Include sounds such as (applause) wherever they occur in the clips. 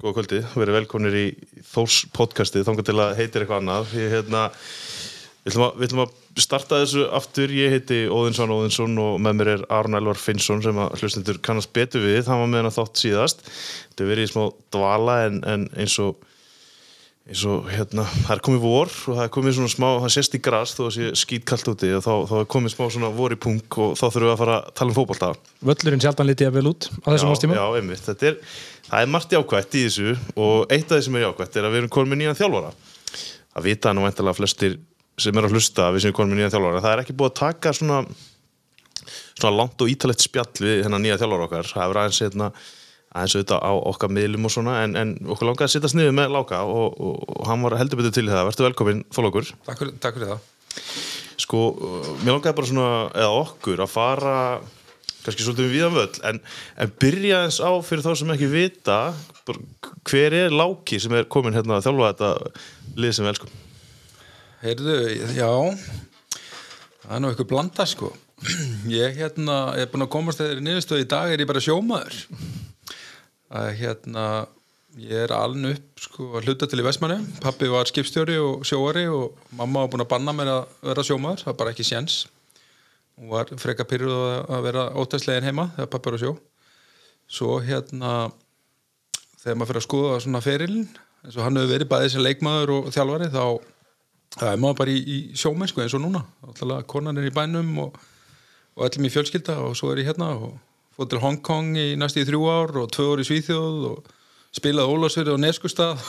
góða kvöldi, verið velkomnir í Þórs podcastið, þangar til að heitir eitthvað annað. Ég, hérna, við, ætlum að, að starta þessu aftur. Ég heiti Óðinsson Óðinsson og með mér er Aron Elvar Finnsson sem að hlustendur kannast betur við, það var með hann að þátt síðast. Þetta er verið í smá dvala en, en eins og eins og hérna, það er komið vor og það er komið svona smá, það sést í græs þó að sé skýtkallt úti og þá, þá er komið smá svona vor í punk og þá þurfum við að fara að tala um fókbalta Völlurinn sjaldan litið að vel út á þessum ástíma Já, einmitt, þetta er, það er margt jákvætt í þessu og eitt af því sem er jákvætt er að við erum komin nýjan þjálfara. Að vita nú eintalega flestir sem er að hlusta að við sem erum komin nýjan þjálfara. Það er ekki búið að taka svona svona langt og ítalegt aðeins auðvitað á okkar miðlum og svona en, en okkur langaði að sitta sniðu með Láka og, og, og hann var heldur betur til það. Vertu velkominn, Þólokur Takk takk fyrir það. Sko, mér langaði bara svona eða okkur að fara kannski svolítið við viðan völl en, en byrja eins á fyrir þá sem ekki vita hver er Láki sem er komin hérna að þjálfa þetta lið sem við elskum? Heyrðu, já það er nú eitthvað blanda sko. (clears throat) Ég hérna, ég er búin að komast þegar í niðurstöðu í dag er ég bara sjómaður að hérna ég er aln upp sko að hluta til í Vestmanni pappi var skipstjóri og sjóari og mamma var búin að banna mér að vera sjómaður. Það var bara ekki séns. Hún var freka pyrruð að vera ótæðslegin heima þegar pappi var að sjó. Svo hérna þegar maður fyrir að skoða svona ferilin eins og hann hefur verið bæðið sem leikmaður og þjálfari þá það er maður bara í, í sjómennsku eins og núna. Alltaf konan er í bænum og, og öllum í fjölskylda og svo er ég hérna og fótt til Hongkong í næstu í þrjú ár og tvö ár í Svíþjóð og spilaði Ólásfjörði og Neskustad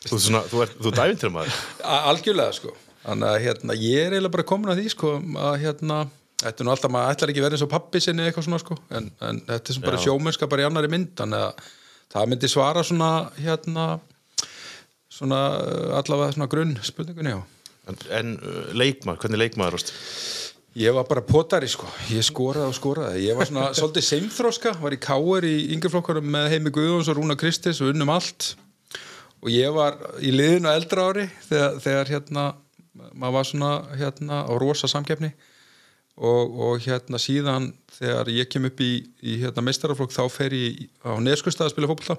Þú, svona, þú er, þú dævintur maður (laughs) Algjörlega sko. Þannig að hérna, ég er eiginlega bara komin að því sko að hérna, þetta er nú alltaf maður ætlar ekki verið eins og pappi sinni eitthvað svona sko en, en þetta er sem bara sjómennska bara í annari mynd. Þannig að það myndi svara svona hérna svona allavega svona grunn spurningunni já. En, en uh, leikmaður, hvernig leikmaður ást? Ég var bara potari sko, ég skoraði og skoraði. Ég var svona (laughs) svolítið seimþróska var í káer í yngjaflokkarum með Heimi Guðjóns og Rúna Kristis og unnum allt. Og ég var í liðinu eldra ári þegar, þegar hérna maður var svona hérna á rosa samkeppni. Og, og hérna síðan þegar ég kem upp í, í hérna meistaraflokk þá fer ég á Neskustad að spila fólkvölda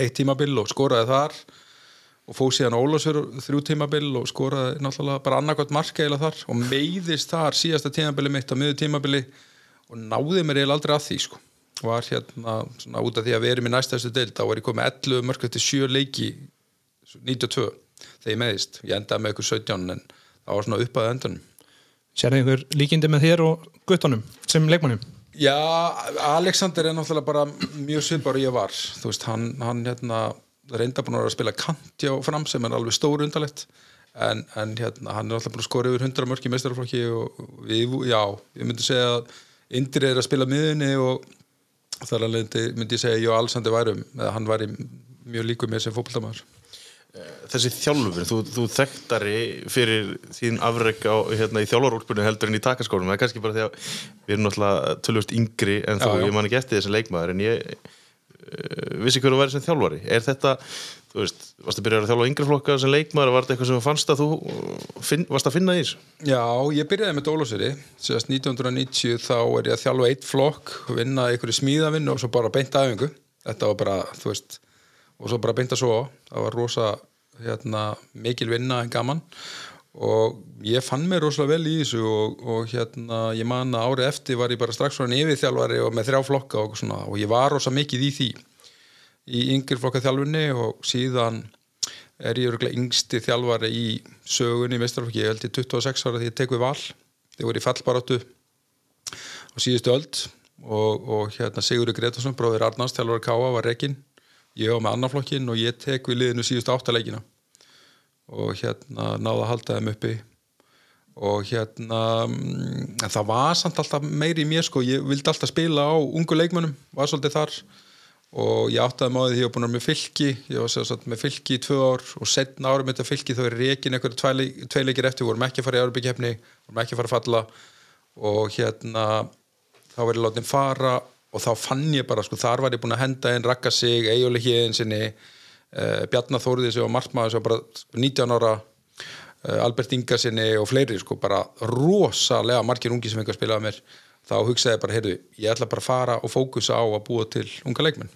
eitt tímabill og skoraði þar og fóð síðan Ólásur þrjú tímabill og skoraði náttúrulega bara annarkvæmt marka eða þar og meiðist þar síðasta tímabilli mitt á miður tímabili og náði mér eiginlega aldrei að því sko. Var hérna svona út af því að við erum í næstæðstu deild þá var ég komið 11 mörg eftir 7 leiki 92 þegar ég meðist, ég endaði með ykkur 17 en það var svona upp að endunum Sér einhver líkindi með þér og guttunum sem leikmannum? Já, Alexander er náttúrulega bara mjög svipar ég var, þú veist, hann, hann hérna reynda búin að spila kanti á fram sem er alveg stór undalegt en, en hérna, hann er alltaf búin að skora yfir 100 mörg í meistaraflokki og við, já, ég myndi segja að Indri er að spila miðunni og þar alveg myndi ég segja Jó Alsandi værum, eða hann væri mjög líkuð með sem fókbaldamæður Þessi þjálfur, þú, þú þekktari fyrir þín afreg á, hérna, þjálfarúlpunni heldur en í takaskólum það er kannski bara því að við erum náttúrulega tölvust yngri en þú, já, já. ég man ekki eftir þessi leikmaður en ég vissi hverju vera sem þjálfari? Er þetta, þú veist, varst að byrja að þjálfa yngri flokka sem leikmaður, var þetta eitthvað sem fannst að þú finn, varst að finna því þessu? Já, ég byrjaði með Dólóseri sérst 1990 þá er ég að þjálfa eitt flokk, vinna einhverju smíðavinn og svo bara beint aðeingu þetta var bara, þú veist og svo bara beint að svo það var rosa hérna, mikil vinna en gaman og ég fann mér rosalega vel í þessu og, og hérna ég man að árið eftir var ég bara strax svona yfirþjálfari og með þrjá flokka og svona. Og ég var rosa mikið í því í yngir flokka þjálfunni og síðan er ég öruglega yngsti þjálfari í sögunni í mestrarflokki, ég held í 26 ára því ég tek við val, þið voru í fallbaráttu á síðustu öld. Og, og hérna Sigurður Gretarsson bróðir Arnáns þjálfari Káa var rekinn. Ég var með annarflokkin og ég tek við liðinu síðust áttaleikina og hérna náða að halda þeim uppi. Og hérna en það var samt alltaf meiri í mér sko, ég vildi alltaf spila á ungu leikmönnum, var svolítið þar. Og ég áttaði máðið því að ég var búin að með fylki ég var sérstaklega með fylki í tvö ár. Og setna árum þetta fylki þá er reygin eitthvað tvei leikir eftir, vorum ekki að fara í árbyggjefni vorum ekki að fara að falla. Og hérna þá var ég látið fara og þá fann ég bara, sko, þar var ég búin að henda einn rakka sig, Egjóli Híðinsinni uh, Bjarnar Þóriði sem var markmaður sem var bara 19 ára uh, Albert Ingarsinni og fleiri sko, bara rosalega margir ungi sem einhver spilaði mér. Þá hugsaði ég bara, heyrðu, ég ætla bara að fara og fókusa á að búa til unga leikmenn.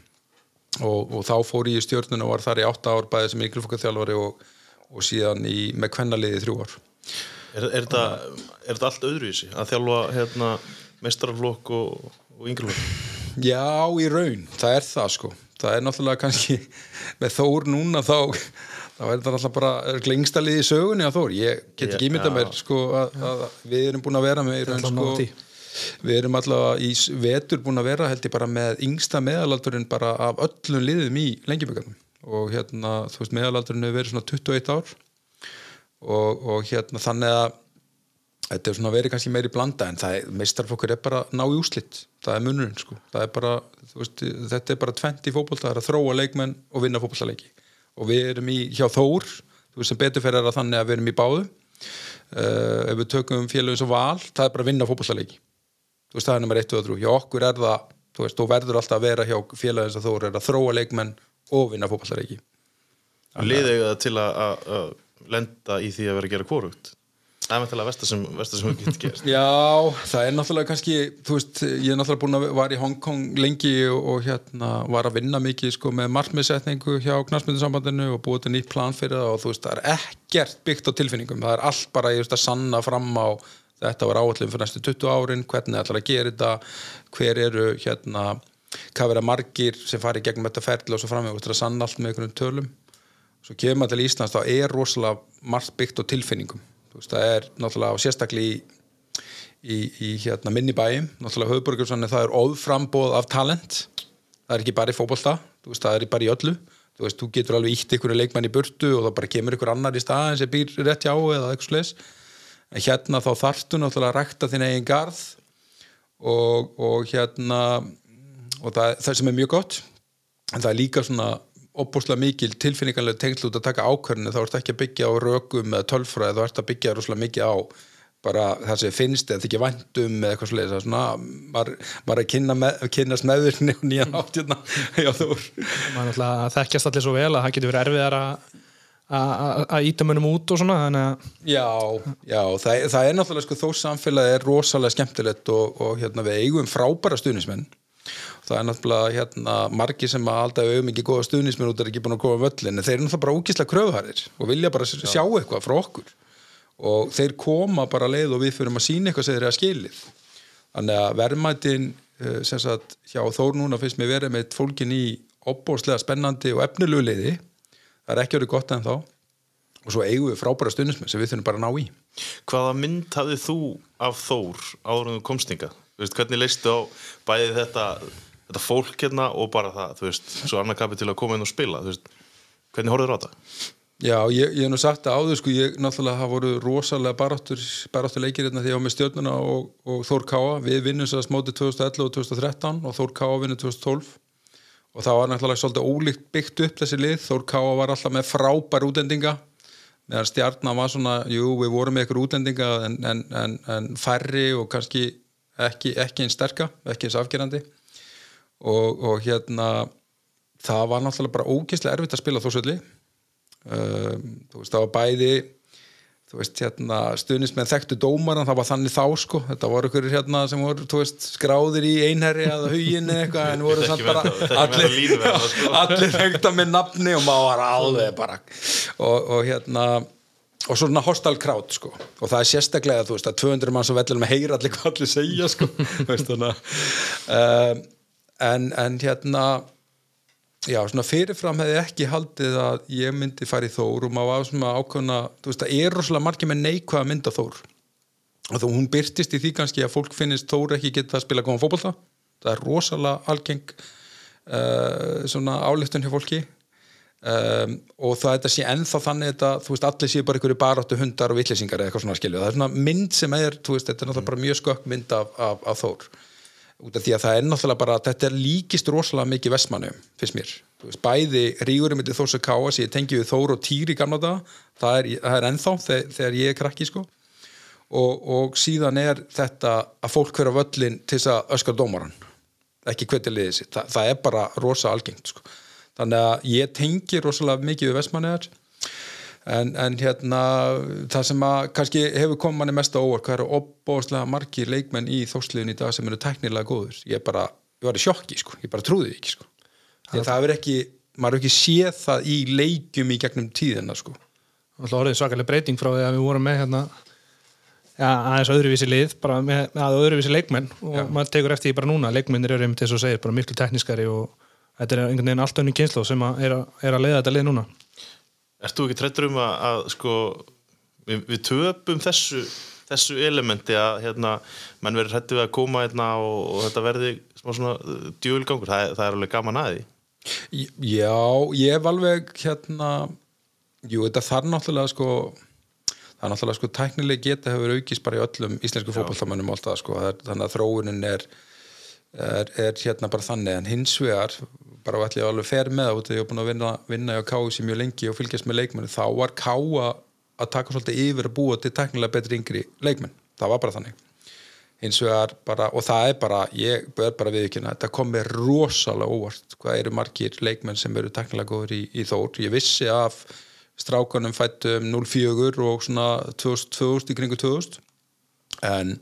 Og, og þá fór ég í stjórnun og var þar í átta ár bæði sem yngrefokkaþjálfari og, og síðan í, með kvennaliði í þrjú ár. Er, er, þetta, er þetta allt öðruvísi að þjálfa hérna, meistaraflokk og, og yngreflokk? Já, í raun, það er það sko það er náttúrulega kannski (laughs) með Þór núna þá þá er þetta náttúrulega bara lengsta liði í sögunni að Þór, ég get ekki ímynda mér sko að, að við erum búin að vera með raun sko við erum allavega í vetur búin að vera held ég bara með yngsta meðalaldurinn bara af öllum liðum í lengjuböggarnum og hérna, þú veist, meðalaldurinn hefur verið svona 21 ár. Og, og hérna þannig að þetta er svona verið kannski meiri blanda en það meistarflokkur er bara ná í úslit það er munurinn sko, er bara veist, þetta er bara tvent í fótbolta það er að þróa leikmenn og vinna fótboltaleiki. Og við erum í hjá Þór veist sem betur fyrir er að þannig að við erum í báðu. Uh, ef við tökum félagum svo val, það er bara að vinna veist það er nummer 1 og 3 hjá okkur er það, þú veist, þú verður alltaf að vera hjá félagum sem Þór er að þróa leikmenn og vinna fótboltaleiki. Liðið það til að, að, að lenda í því að vera að gera kvorugt Það er meintilega versta sem, versta sem við getum gerst Já, það er náttúrulega kannski þú veist, ég er náttúrulega búin að var í Hongkong lengi og, og hérna var að vinna mikið sko með markmiðsetningu hjá knastmyndusambandinu og búið til nýtt plan fyrir það og þú veist, það er ekkert byggt á tilfinningum, það er allt bara ég veist að sanna fram á þetta var áallum fyrir næstu 20 árin, hvernig ætlar að gera þetta hver eru hérna hvað vera margir sem fari gegnum þetta ferli og svo fram með veist, það er náttúrulega og sérstaklega í, í, í hérna, minni bæjum náttúrulega höfburgursann það er óðframbóð af talent. Það er ekki bara í veist, það er bara í öllu. Þú, veist, þú getur alveg ítt einhverju leikmann í burtu og það bara kemur einhver annar í staðin sem býr rétt hjá eða eitthvað slis en hérna þá þarftu náttúrulega að rækta þinn eigin garð og, og hérna og það, það sem er mjög gott en það er líka svona opbúslega mikil tilfinninganlega tengsl út að taka ákvörðinu þá ertu ekki að byggja á rökum eða tölfræði þá ertu að byggja rosalega mikið á bara það sem finnst eða þykja væntum eða eitthvað svoleiðis. Það er svona maður er að kynna með, kynnast og nýjan átt hérna. (laughs) Já þú náttúrulega þekkjast allir svo vel að það getur verið erfiðar að- íta mönnum út og svona að Já, já, það, það er náttúrulega sko, þó samfélagi er rosalega skemmtilegt og, og hérna, við eigum frábæra stuðnismenn það er náttúrulega hérna, margir sem að alltaf auðvitað ekki góða stuðnismenn út er ekki búin að koma völlin en þeir eru náttúrulega bara úkislega kröðharir og vilja bara sjá, sjá eitthvað frá okkur. Og þeir koma bara leið og við fyrir að sína eitthvað sem þeir eru að skilið. Þannig að verðmætin eh, sem sagt hjá Þór núna finnst mér verið með fólkin í opbóðslega spennandi og efnilegu liði. Það er ekki orðið gott en þá og svo eigum við frábæra stundismenn sem við þurfum bara að ná í. Hvaða mynd hafðið þú af Þór áður en þú komst hingað? Þú veist, hvernig leistu á bæði þetta, þetta fólk hérna og bara það, þú veist, svo annar kapi til að koma inn og spila, þú veist, hvernig horfður á þetta? Já, ég, ég hef nú sagt það áður sko, ég náttúrulega hafa voru rosalega baráttur, baráttur leikir hérna því ég var með stjórnuna og, og Þór Káa, við vinnum svo að smóti 2011 og 2013 og Þór Káa vinnum 2012 og það var náttúrulega svolítið ólíkt byggt upp þessi lið, Þór Káa var alltaf með frábær útlendinga meðan stjarnan var svona, jú, við vorum með ykkur útlendinga en, en, en, en færri og kannski ekki, ekki eins sterka, ekki eins afgerandi og, og hérna það var náttúrulega bara ógeðslega erfitt að spila þósöldi um, þú veist, það var bæði þú veist, hérna, stuðnismenn þekktu dómaran, það var þannig þá sko. Þetta voru ykkur hérna sem voru, veist skráðir í einherri eða hugin eitthvað en voru samt bara allir, sko. (laughs) allir þekkta með nafni og maður var alveg bara og, og hérna og svona hostal krát sko. Og það er sérstaklega þú veist að 200 mann sem vellir með heyra allir hvað allir segja sko. (laughs) Veist, þannig, að, um, en, en hérna já, svona fyrirfram hefði ekki haldið að ég myndi fara í Þór og maður var svona ákveðna, þú veist, það er rosalega margir með neikvæða mynda Þór. Og þú hún byrtist í því kannski að fólk finnist Þór ekki geta að spila góðan fótbolta. Það er rosalega algeng uh, svona ályftun hjá fólki. Um, og það þetta sé ennþá þannig þetta, þú veist, allir séu bara einhverju baráttu hundar og vitleysingar eða eitthvað svona skilju. Það er svona mynd sem er, þú veist, þetta er náttúrulega bara mjög skökk mynd af, af, af Þór út af því að það er náttúrulega bara þetta líkist rosalega mikið vestmannu finnst mér, veist, bæði rígurum Þórs að káa sem ég tengi við Þór og Týr í gamla dag, það er, það er ennþá þegar, þegar ég er krakki sko. Og, og síðan er þetta að fólk hverja völlin til þess að öskar dómaran ekki hvernig liðið sitt, Þa, það er bara rosa algengt sko. þannig að ég tengi rosalega mikið við vestmanniðar en, en hérna það sem að kannski hefur komið manni mest á óvart hvað eru opbóðslega margir leikmenn í þósliðin í dag sem eru teknilega góður ég bara, ég var í sjokki sko, ég bara trúði ekki sko. Því að það er ekki maður er ekki séð það í leikjum í gegnum tíðina sko. Það orðið svakalega breyting frá því að við vorum með hérna ja, aðeins öðruvísi lið bara með, með öðruvísi leikmenn. Og Já. maður tekur eftir því bara núna leikmennir eru einmitt þess að segja bara miklu teknískari og þetta er einhvern veginn allt önnum kynslu sem að er, að, er að leiða þetta lið núna Ert þú ekki trættur um að, að sko, við, við töpum þessu, þessu elementi að hérna, menn verður hrættu við að koma hérna og, og þetta verði smá svona djúvilgangur, það, er- það er alveg gaman að því. Já, ég hef alveg hérna jú, þetta þarf náttúrulega sko það er náttúrulega sko tæknileg geta hefur aukist bara í öllum íslensku fótballtamönnum alltaf sko, það þannig að þróunin er, er, er hérna bara þannig. En hins vegar, bara var allir alveg fer með út, ég hef búin að vinna, vinna á KU sem mjög lengi og fylgjast með leikmennu, þá var KU að taka svolítið yfir að búa til tæknilega betri yngri leikmenn, það var bara þannig. Hins vegar bara, og það er bara ég er bara viðkynna, þetta kom mér rosalega óvart, hvað eru margir leikmenn sem eru teknilega góður í, í Þór. Ég vissi af strákanum fættum 04 og svona 2000, 2000 í kringu 2000 en,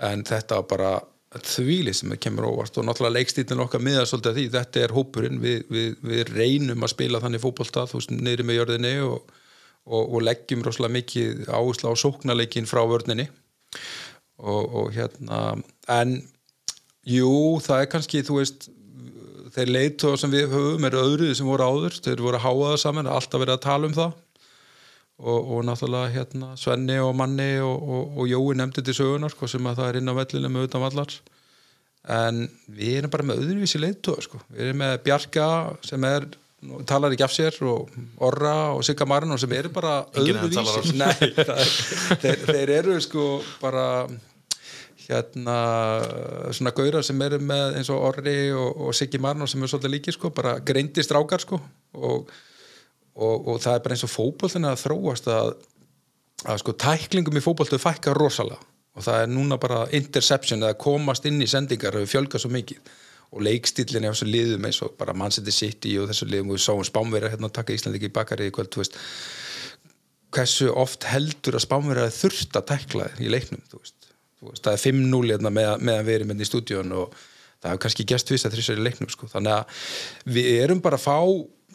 en þetta bara þvíli sem kemur óvart og náttúrulega leikstílinn okkar miða svolítið að því, þetta er hópurinn. Við, við, við reynum að spila þannig fótbolta þú veist, niðri með jörðinni og, og, og leggjum rosalega mikið áherslu á sóknarleikin frá vörninni. Og, og hérna en jú, það er kannski þú veist þeir leitu sem við höfum eru öðruði sem voru áður. Þeir voru að háa það saman, alltaf verið að tala um það og, og náttúrulega hérna Svenni og Manni og, og, og Jói nefndi til sögunar sko, sem að það er inn á vellinu með utan vallar. En við erum bara með öðruvísi leitu sko. við erum með Bjarka sem er talar ekki af sér og Orra og Sigga Marino sem eru bara öðruvísi. (laughs) Nei, er, þeir, þeir eru sko bara hérna svona gaurar sem eru með eins og Orri og, og Siggi Marino sem eru svolítið líki sko, bara greindi strákar sko og, og, og það er bara eins og fótboltin að þróast að, að sko tæklingum í fótboltu fækka rosalega og það er núna bara interception eða komast inn í sendingar hefur fjölgað svo mikið og leikstílinn er þessu liðum eins og bara Man City City og þessu liðum og við sáum spámverja hérna að taka Íslandi ekki í bakari í kvöld, þú veist hversu oft heldur að spámverja þurft að tækla þér í leiknum þú veist. Þú veist, það er 5-0 hérna með, meðan við erum hérna í stúdíun og það hefur kannski gæst vist að þrjusar í leiknum sko. þannig að við erum bara að fá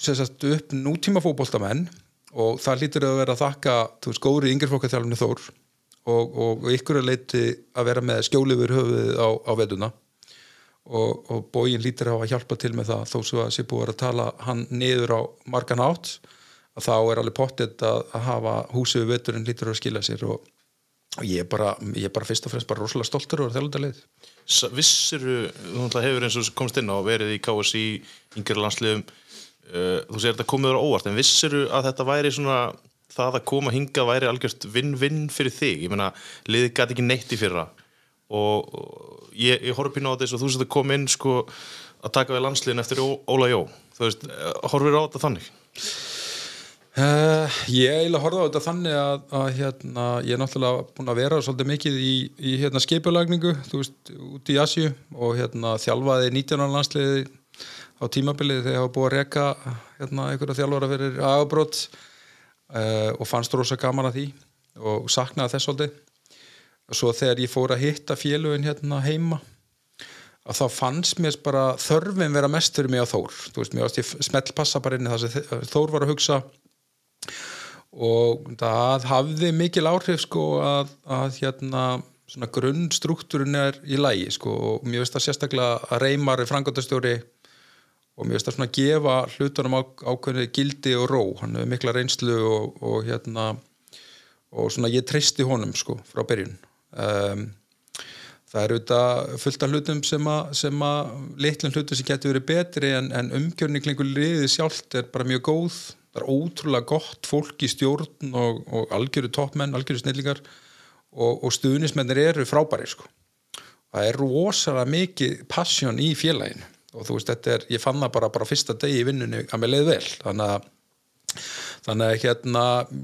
sagt, upp nútíma fótboltamenn og það lítur að vera að þakka þú veist, góri yngjörflokkatjálfni Þór og, og ykkur að leiti að vera með skjólifur höfuðið á, á veduna og, og bógin lítur að hafa hjálpa til með það þó svo að sé búið að tala hann niður á margan átt að þá er alveg pottet að, að hafa húsið við veturinn lítur að skila sér og, og ég er bara, ég er bara fyrst og fremst bara rosalega stoltur og þjálfundaleið. Vissiru, þú hefur eins og komst inn á verið í KSI, yngri landsliðum þú segir þetta komið á óvart en vissiru að þetta væri svona það að koma hinga væri algjört vinn-vinn fyrir þig, ég meina liðið gæti ekki neitt í fyrra. Og, ég, ég horf pínu á þess að þú setur kom inn sko að taka við landsliðin eftir Óla Jó. Þú veist, eh, horfir á þetta þannig? Uh, ég eiginlega horfði á þetta þannig að, að hérna, ég er náttúrulega búin að vera svolítið mikið í, í hérna, skipulagningu þú veist, út í Asju og hérna, þjálfaði 19. landsliði á tímabilið þegar ég hafa búið að reka hérna, einhverja þjálfara fyrir agabrót uh, og fannst rosa gaman að því og saknaði þess svolítið. Og svo þegar ég fór að hitta félugin hérna heima að þá fannst mér bara þörfin vera mest fyrir mig á Þór. Þú veist, mér varst ég smell passa bara inn í það sem Þór var að hugsa. Og það hafði mikil áhrif sko að, að hérna svona grunnstruktúrin er í lægi sko og mér veist það sérstaklega að Reymar frangandastjóri og mér veist það svona að gefa hlutunum á, ákveðinu gildi og ró. Hann hefur mikla reynslu og, og hérna og svona ég tristi honum sko frá byrjun. Um, það er auðvitað fullt af hlutum sem að, að litlum hlutum sem getur verið betri en, en umgjörning klingur liðið sjálft er bara mjög góð. Það er ótrúlega gott fólk í stjórn og, og algjöru toppmenn, algjöru snillingar og, og stuðnismennir eru frábæri sko. það er rosalega mikið passion í félaginu og þú veist, þetta er, ég fann það bara, bara fyrsta degi í vinnunni að mér leið vel. Þannig að þannig að hérna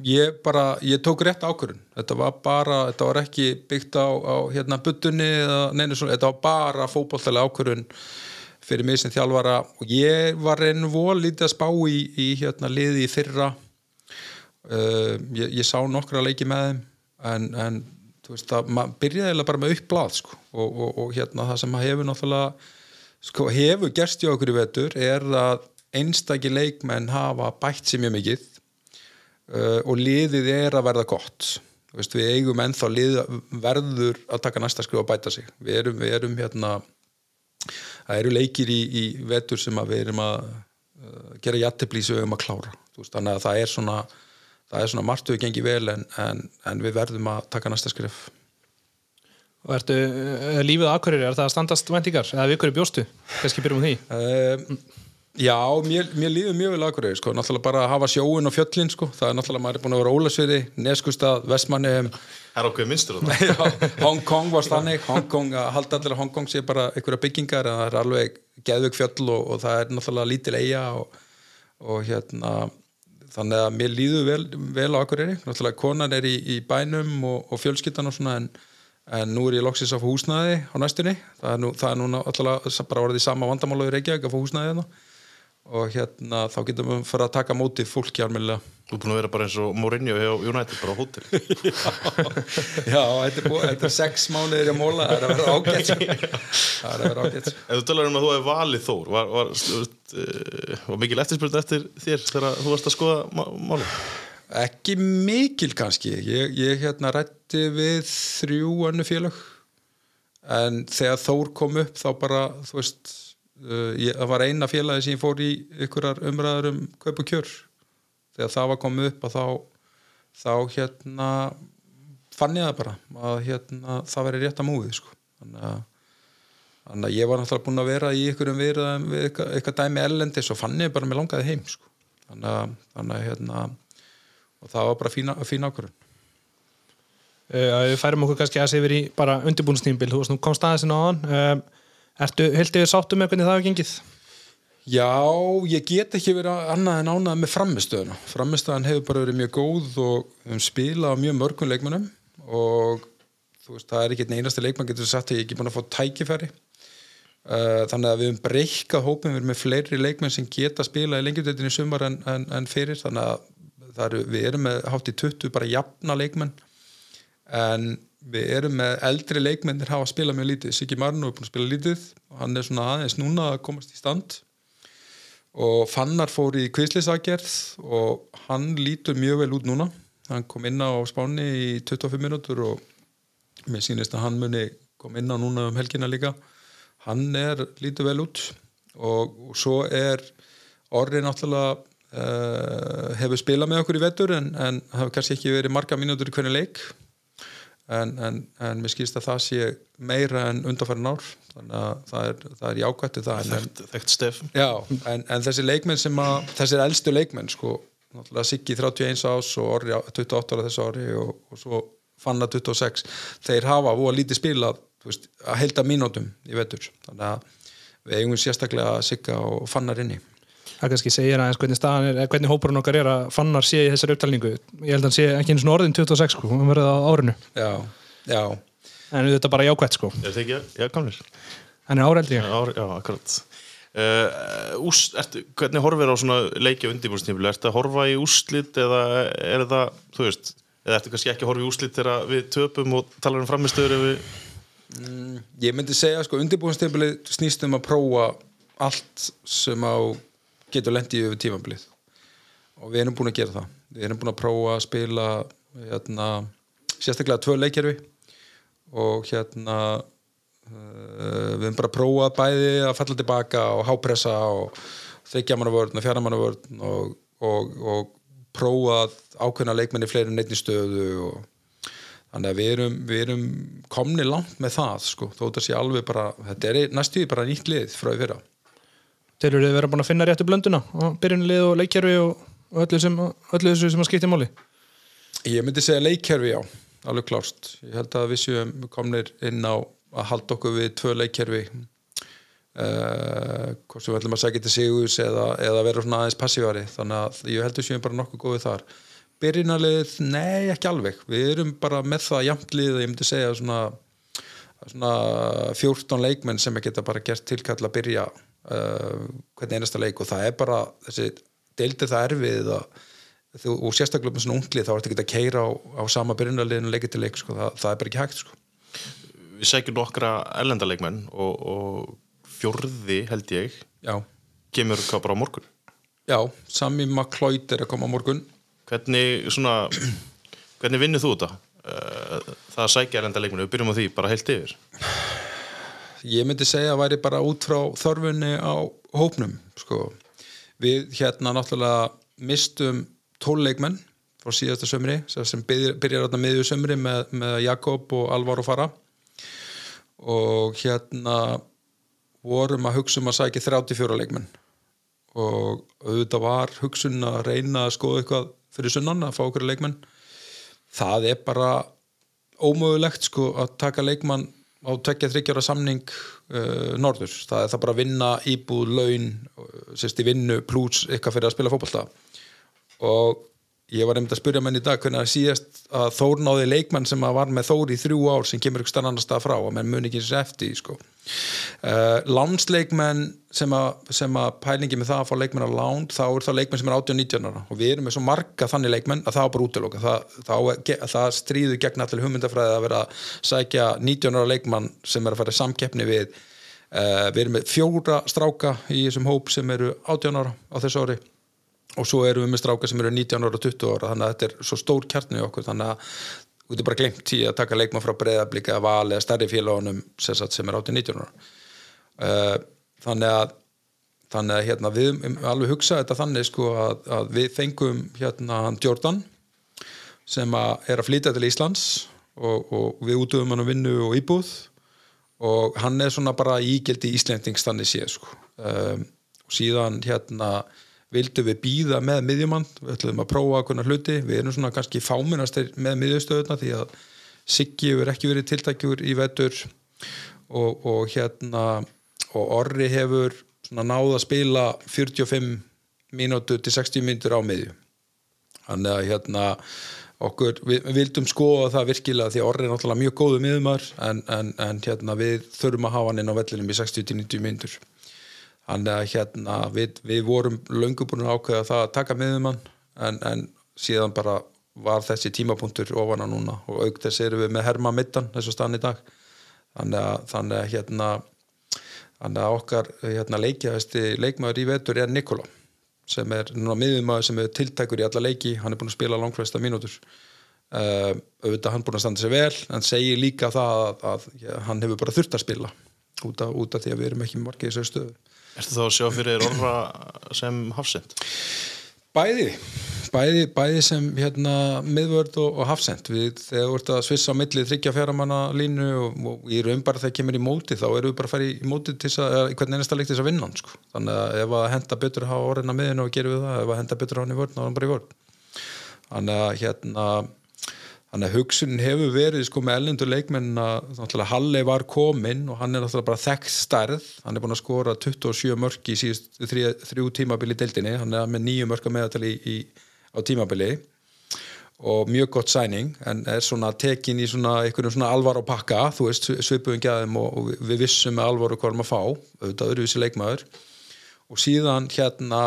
ég bara, ég tók rétt ákvörun þetta var bara, þetta var ekki byggt á, á hérna buttunni eða neina svona, þetta var bara fótbolltæli ákvörun fyrir mig sem þjálfara. Og ég var reyn vol lítið að spá í, í hérna liði í fyrra. Uh, ég, ég sá nokkra leiki með þeim en, en þú veist það, byrjaði eiginlega bara með uppblað sko. Og, og, og hérna það sem hefur náttúrulega sko hefur gerst hjá okkur í vetur er að einstaki leikmenn hafa bætt sér mjög mikið uh, og liðið er að verða gott. Veist, við eigum ennþá lið verður að taka næsta skrif og bæta sig. Við erum, við erum hérna það eru leikir í, í vetur sem við erum að uh, gera jættiblísu um að klára. Veist, þannig að það er svona það er svona margt við gengið vel en, en, en við verðum að taka næsta skrif Og ertu, er lífið aðkværir, er það að standast væntingar? Eða við hverju bjóstu? Kannski byrjum við því. Um, já, mér, mér líður mjög vel aðgurðið, sko, náttúrulega bara að hafa sjóin og fjöllin, sko, það er náttúrulega, maður er búin að vera Ólasviði, Neskustad, Vestmanni Það er okkur minnstur (laughs) Hong Kong var stannig, Hong Kong að halda allir að Hong Kong sé bara einhverja byggingar en það er alveg geðvögg fjöll og, og það er náttúrulega lítil eiga og, og hérna þannig að mér líður vel, vel á Í, í en, en nú er ég loksins að fá húsnæði á næstunni. Það er, nú, það er núna alltaf bara orðið sama vandamála í Reykjavík að fá húsnæði hérna. Og hérna þá getum við fyrir að taka mótið fólki almennilega. Þú er búin að vera bara eins og Mourinho hjá United, bara á hótel (laughs) Já, þetta er, búið, þetta er sex mánuðir í móla, það er að vera ágætt. (laughs) Það er að vera ágætt. Ef þú talar um að þú hefði valið Þór var, var, var, var mikil eftirspyrð eftir þér þegar þú varst að skoða máli? Ekki mikil kannski ég, ég hérna rætti við þrjú önnu félag en þegar Þór kom upp þá bara, þú veist uh, ég, það var eina félagi sem fór í ykkurar umræður um kaup og kjör þegar það var komið upp þá þá hérna fann ég það bara að hérna, það veri rétt að múið sko. þannig, að, þannig að ég var náttúrulega búin að vera í ykkurum viðraðum við eitthvað, dæmi ellendis og fann ég bara að mér langaði heim sko. þannig að, þannig að hérna, og það var bara fína, fína ákvörðun Uh, við færum okkur kannski aðeins yfir í bara undirbúinstýmbil, þú veist, nú komst aðeins inn á hann. Um, ertu heilt yfir sáttu með hvernig það hefur gengið? Já, ég get ekki verið annað en ánað með framistöðuna. Framistöðan hefur bara verið mjög góð og við hefum spilað á mjög mörgum leikmannum og þú veist, það er ekki einasti leikmann getur sagt að ég ekki búin að fá tækifæri. Uh, þannig að við hefum breykað hópin, við erum með fleiri leikmenn sem geta spilað í lengjumdöldinni sumar en, en, en fyrir, þannig að eru, við erum með hátt í 20 bara jafna leikmenn en við erum með eldri leikmennir hafa spilað mjög lítið, Siggi Marno er búin að spila lítið og hann er svona aðeins núna að komast í stand. Og Fannar fór í kvislisagerð og hann lítur mjög vel út núna. Hann kom inn á spáni í 25 minútur og mér sýnist að hann muni kom inn á núna um helgina líka. Hann er lítur vel út og, og svo er orðið náttúrulega uh, hefur spilað með okkur í vettur en, en hefur kannski ekki verið marga mínútur í hvernig leik. En, en, en mér skilst að það sé meira en undanfærin ár þannig að það er, það er jákvættið það. En, Þekkt, þekkt stef. Já, en, en þessi leikmenn sem að þessir eldstu leikmenn sko, náttúrulega Siggi 31 ás og Orri 28 ára þessu ári og, og svo Fanna 26 þeir hafa og lítið spilað veist, að helda mínútum í vetur. Þannig að við eigum sérstaklega Sigga og Fannar inni Það kannski segir aðeins hvernig staðan er, hvernig hópurinn okkar er að fannar sé í þessari upptalningu. Ég held að hann sé ekki eins og orðin 26 sko, hann verði á árinu. Já, já En þetta er bara jákvætt sko. Er það ekki, já, gamlir Hann er áreldi. Já, já akkurat uh, ús, ertu, Hvernig horfir á svona leiki undirbúrstíflu? Ertu að horfa í úslit eða er það, þú veist eða ertu kannski ekki að horfa í úslit þegar við töpum og talar um framistöður við Ég myndi segja sko undirbúinstempili snýst um að prófa allt sem á getur lendið yfir tímabilið. Og við erum búin að gera það. Við erum búin að prófa að spila hérna, sérstaklega tvö leikjörfi og hérna uh, við erum bara að prófa bæði að falla tilbaka og hápressa og þryggja manna vörn og fjara manna vörn og, og, og prófa ákveðna leikmenni fleiri neittni stöðu og þannig að við erum, við erum komni langt með það sko, þó þetta sé alveg bara þetta er næstuði bara nýtt lið frá því fyrra Þeir eru verið búin að finna réttu blönduna og byrjunlið og leikjörfi og, öllu, sem, öllu þessu sem að skipta í máli. Ég myndi segja leikkerfi já, alveg klárt. Ég held að við séum komnir inn á að halda okkur við tvö leikkerfi uh, hvort sem við ætlum að segja til Sigurs eða, eða vera svona aðeins passívari þannig að ég held að við séum bara nokkuð góðið þar. Byrjunarlið, nei ekki alveg. Við erum bara með það jamtlið ég myndi segja svona, svona 14 leikmenn sem geta bara gert tilkall að byrja uh, hvernig einasta leik og það er bara þessi deildir það erfið að þú, og sérstaklega með svona unglið þá ertu ekki að keira á, á sama byrjunarliðinu leikið til leik sko. það, það er bara ekki hægt sko. við segjum nokkra erlendarleikmenn og, og fjórði held ég já, kemur hvað bara á morgun já, Sami McLeod er að koma á morgun hvernig svona hvernig vinnur þú þetta? Eh, það að sækja erlenda leikmennu, við byrjum á því bara heilt yfir ég myndi segja að væri bara út frá þörfunni á hópnum sko. við hérna náttúrulega mistum tóluleikmenn frá síðasta sömri sem byrjar, byrjar þarna miðju sömri með, með Jakob og Alvaro Fara og hérna vorum að hugsa um að sækja 34 leikmenn. Og auðvitað var hugsun að reyna að skoða eitthvað fyrir sunnan að fá okkur leikmenn. Það er bara ómögulegt sko að taka leikmann á tvekja þryggjara samning uh, norður, það er það bara að vinna íbúð, laun, uh, sérst í vinnu pluss eitthvað fyrir að spila fótballta og ég var einmitt að spyrja menn í dag hvernig að síðast að Þór náði leikmann sem var með Þór í þrjú ár sem kemur ykkur annar stað frá menn muni ekki sér eftir sko. uh, lánsleikmenn sem að, að pælingi með það að fá leikmenn á lán þá er það leikmenn sem er 18-19 ára. Og við erum með svo marga þannig leikmenn að það er bara útiloka. Það, það, það stríður gegn allir hugmyndafræði að vera að sækja 19 ára leikmann sem er að fara í samkeppni við uh, við erum með fjóra stráka í þessum hóp sem eru 18 ára á þessu ári og svo erum við með stráka sem eru 19 ára og 20 ára þannig að þetta er svo stór kjartni í okkur þannig að þú getur bara glemt tí að taka leikmann frá breyðablík eða val eða stærri félagunum sem, sem er 18-19 ára. Uh, þannig að þannig að hérna, við alveg hugsa þetta þannig sko að, að við fengum hérna Jordan sem að er að flytja til Íslands og, og við útöfum hann að vinnu og íbúð. Og hann er svona bara ígildi íslendings þannig séð sko. Um, og síðan hérna vildum við býða með miðjumann, við ætlum að prófa okkurna hluti, við erum svona kannski fáminnastir með miðjustöðuna því að Siggi hefur ekki verið tiltækjur í vetur og, og hérna og Orri hefur svona náð að spila 45 mínútur til 60 mínútur á miðju. Þannig að hérna okkur, við vildum skoða það virkilega því að Orri er náttúrulega mjög góðu miðumar en, en, en hérna við þurfum að hafa hann inn á vellinum í 60-90 mínútur þannig að hérna við, við vorum löngu búin að ákveða það að taka miðumann en, en síðan bara var þessi tímapunktur ofana núna. Og auk þess erum við með Herma Middan þessu stann í dag. Þannig að, þannig að hérna þannig að okkar hérna, leikjæðasti leikmaður í vetur er Nikola sem er núna miðumæður sem er tiltækur í alla leiki, hann er búin að spila langflesta mínútur. Uh, auðvitað hann búin að standa sig vel, en segir líka það að, að ja, hann hefur bara þurft að spila út af, út af því að við erum ekki margir í þessu stöðu Ertu þá að sjá fyrir orra sem hafsend? Bæði, bæði, bæði sem hérna miðvörd og, og hafsend við þegar við vortum að svissa á millið þryggja fjaramanna línu og, og í raun bara þegar kemur í móti þá erum við bara að fara í móti til að, eða hvern einasta til þess að vinna sko. þannig að ef að henda betur að hafa orðina miðinu og gerum við það, ef að henda betur að hafa hann í vörð þá er hann bara í vörð þannig að hérna Þannig að hugsunin hefur verið sko með ellendur leikmenn að Halle var kominn og hann er náttúrulega bara þekkt stærð, hann er búin að skora 27 mörg í síðust þrjú, tímabili deildinni, hann er með nýju mörg að meðatali á tímabili og mjög gott sæning en er svona tekin í svona einhvern svona alvar og pakka, þú veist svipuðum gæðum og, og við vissum með alvar og hvað erum að fá, auðvitað öruvísi leikmaður og síðan hérna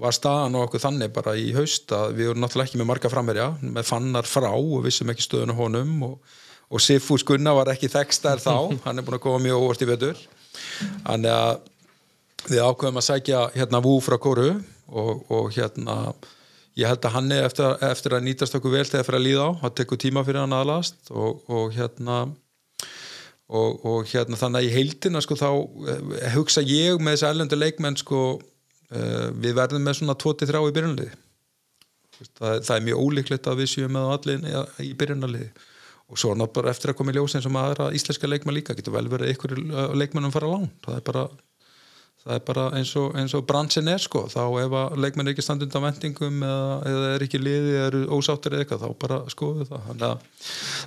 var staðan á okkur þannig bara í haust að við vorum náttúrulega ekki með marga framverja með fannar frá og vissum ekki stöðun á honum og, og Sifús Gunnar var ekki þekkstar þá, (laughs) hann er búin að koma mjög óvart í vetur. Þannig að við ákveðum að sækja hérna Vú frá Kóru og, og hérna ég held að hann er eftir, eftir að nýtast okkur vel þegar fyrir að líða á, það tekur tíma fyrir hann aðlast og, og hérna og, og hérna þannig að í heildina sko þá uh, hugsa ég með þessi ælöndu leikmenn sko uh, við verðum með svona 23 í byrjunaliði það, það er mjög ólíklegt að við séum með allir í byrjunaliði og svo náttúrulega eftir að koma í ljósin sem aðra íslenska leikmenn líka, getur vel verið ykkur leikmennum fara lán, það er bara það er bara eins og, og bransin er sko, þá ef að leikmenn er ekki standund á vendingum eða, eða er ekki liði eða eru ósáttir eða eitthvað, þá bara skoðu það. Þannig að,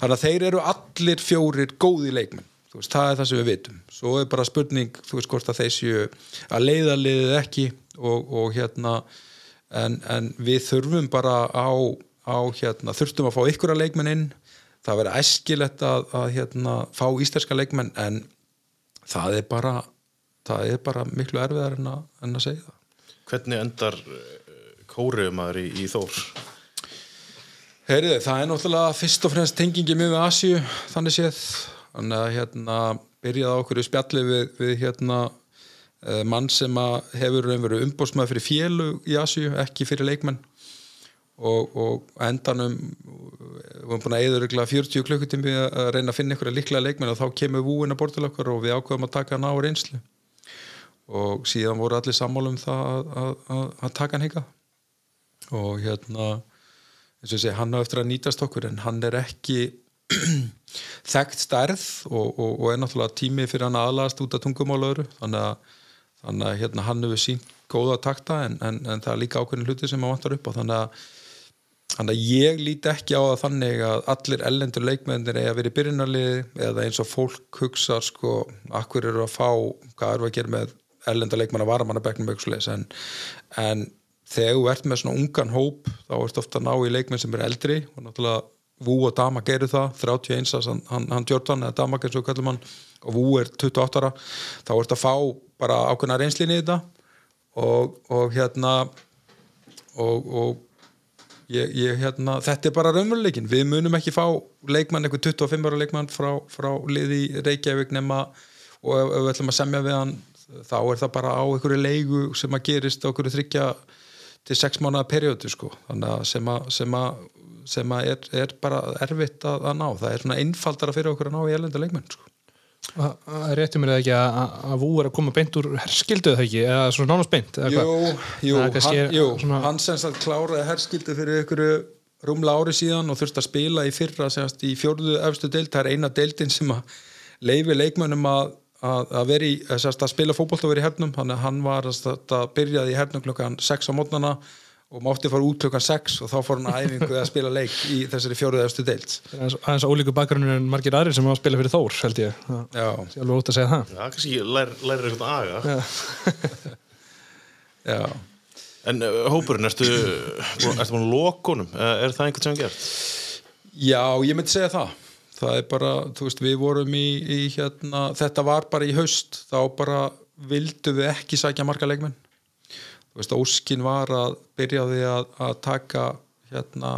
þannig að þeir eru allir fjórir góði leikmenn veist, það er það sem við vitum. Svo er bara spurning, þú veist hvort að þessu að leiða liðið ekki og, og hérna en, en við þurfum bara á, á hérna, þurftum að fá ykkur að leikmenn inn. Það verður æskilegt að, að hérna, fá íslenska leikmenn en það er bara það er bara miklu erfiðar en að, en að segja það. Hvernig endar kóriðumæður í, í Þór? Heyriði, það er náttúrulega fyrst og fremst tengingi mjög við Asju, þannig séð þannig að hérna byrjaði okkur í spjalli við, við hérna uh, mann sem að hefur umbóðsmaður fyrir félug í Asju, ekki fyrir leikmenn. Og, og á endanum við erum búin að eða 40 klukkutími að reyna að finna ykkur líklega leikmenn og þá kemur vúin að borta okkar og við ákveðum að taka hann á reynslu. Og síðan voru allir sammála um það að, að, að, að taka hann hinga og hérna eins og segi, hann á eftir að nýtast okkur en hann er ekki (clears throat) þekkt stærð og, og, og er náttúrulega tími fyrir hann aðlast út af tungumálauru þannig að, þannig að hérna, hann hefur sínt góða takta en, en, en það er líka ákveðin hluti sem hann vantar upp á. Þannig að, þannig að ég líti ekki á það þannig að allir ellendur leikmennir eigi að vera í byrjunarliði eða eins og fólk hugsa sko, akkur eru að fá hvað eru að gera með ellenda leikmenn að vara manna begnum en, en þegar þú ert með svona ungan hóp þá ert ofta að ná í leikmenn sem er eldri og náttúrulega Vú og Dama gerir það 31, hann, hann, hann Jordan eða Dama eins og kallum hann og Vú er 28 ára þá ert að fá bara ákveðna reynslinni í þetta og, og hérna og, og ég, ég, hérna, þetta er bara raunveruleikin við munum ekki fá leikmann eitthvað 25 ára leikmann frá, frá liði Reykjavík nema og ef, ef við ætlum að semja við hann þá er það bara á einhverju leigu sem að gerist á einhverju þryggja til sex mánuða periodu sko. Þannig að sem að, sem að, að er, er bara erfitt að, að ná. Það er svona einfaldara fyrir okkur að ná í elenda leikmenn sko. Það er eða ekki að, að Vú er að koma beint úr herskildu eða ekki, eða svona nánast beint Jú, jú, Það hann, jú svona- hann sem sagt kláraði herskildu fyrir ykkur rúmla ári síðan og þurfti að spila í fyrra semast í fjórðu efstu deild, það er eina deildin sem að leifi leikmönnum að, að, að vera í, semast að spila fótbolt og vera í hernum, þannig að hann var að, að byrjaði í hernum klokkan 6 á mótnana og mátti fara út klokkan 6 og þá fór hann að æfingu að spila leik í þessari fjórðu efstu deild. Aðeins, aðeins ólíku bakgrunnur en margir aðrir sem á að spila fyrir Þór held ég, það Já, er alveg út að segja það. Já, kannski lær, lærir eitthvað aga. Já. já. En uh, hópurinn, ertu, ertu búin? Eh, Er það einhvern sem hann gert? Já, ég myndi segja það. Það er bara, þú veist, við vorum í, í hérna, þetta var bara í haust. Þá bara vildu við ekki sækja marga leikmenn veist, óskin var að byrja á því að, að taka hérna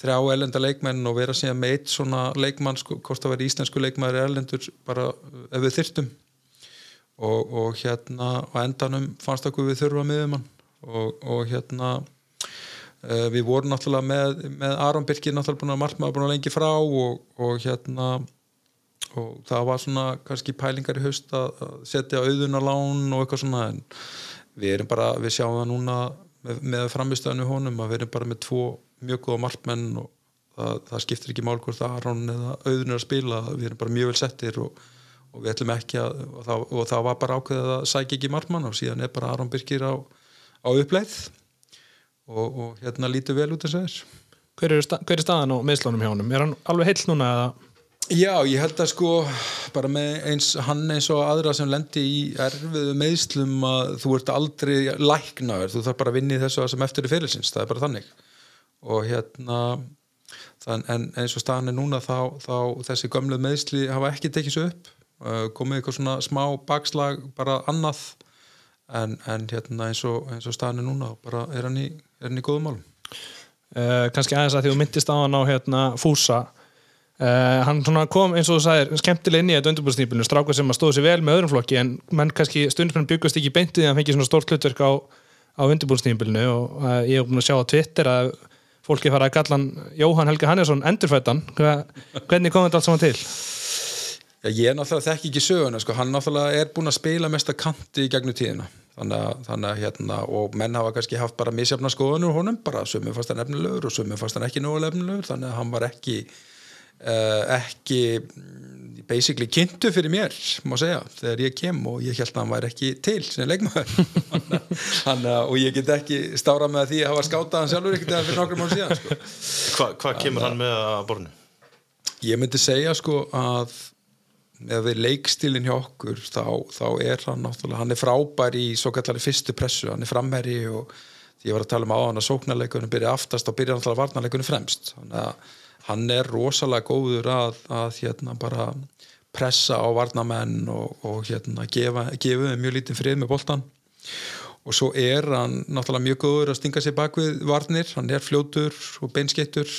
þrjá elenda leikmenn og vera síðan með eitt svona leikmann, sko, hvort að vera íslensku leikmæður elendur, bara ef við þyrtum og, og hérna á endanum fannst okkur við þurfa miðumann og, og hérna uh, við vorum náttúrulega með, með Aron Birkir náttúrulega búin að markmaður búin að lengi frá og, og hérna og það var svona kannski pælingar í haust að setja auðunarlán og eitthvað svona en við erum bara, við sjáum það núna með, með framistöðinu honum að við erum bara með tvo mjög góða markmenn og það, það skiptir ekki mál hvort að Aron eða auðun er að spila, við erum bara mjög vel settir og, og við ætlum ekki að og það, og það var bara ákveðið að sækja ekki markmann og síðan er bara Aron Birkir á, á uppleið og, og hérna lítur vel út þess að þess hver er, sta, hver er staðan á meðslunum hjá honum? Er hann alveg heill núna eða? Já, ég held að sko bara með eins, hann eins og aðra sem lendi í erfiðu meðslum að þú ert aldrei læknaður þú þarf bara að vinna í þessu sem eftir í fyrirlsins það er bara þannig. Og hérna þann, en eins og staðan er núna þá, þá þessi gömlu meðsli hafa ekki tekið svo upp. Uh, komið eitthvað svona smá bakslag bara annað en, en hérna eins og, eins og staðan er núna bara er hann í, er í góðum málum. Uh, kannski aðeins að því þú myndist á hann á hérna, Fúsa uh, hann kom eins og þú sagðir skemmtileg inn í þetta undirbúrsnýpilinu strákur sem að stóðu sér vel með öðrum flokki en menn kannski stundum byggast ekki beintið að hann fengi svona stórt hlutverk á, á undirbúrsnýpilinu og uh, ég hef búin að sjá á Twitter að fólki fara að kalla hann Jóhann Helgi Hannesson endurfættan hvernig kom þetta allt saman til? Já, ég er náttúrulega þekki ekki söguna sko. hann náttúrulega er búin að spila mesta kanti í gegnum tíðina þannig að, þannig að hérna, og menn hafa kannski haft bara misjafna skoðunur honum, bara sömum fast hann efnilegur og sömum fast hann ekki nógu efnilegur þannig að hann var ekki ekki mm, basically kynntu fyrir mér, má segja þegar ég kem og ég held að hann væri ekki til sem leikmaður (laughs) og ég get ekki stára með því að hafa skátað hann sjálfur ekkert eða fyrir nokkrum mál síðan sko. Hvað hva kemur hann með að borðinu? Ég myndi segja sko að ef við leikstilin hjá okkur þá, þá er hann náttúrulega, hann er frábær í svo kallari fyrstu pressu, hann er framherri og ég var að tala um á hann að sóknarleikunum byrja aftast og byrja náttúrulega varnarleikunum fremst þannig að hann er rosalega góður að, að hérna bara pressa á varnamenn og, og hérna gefa, gefa mjög lítið frið með boltan og svo er hann náttúrulega mjög góður að stinga sér bak við varnir, hann er fljótur og beinskettur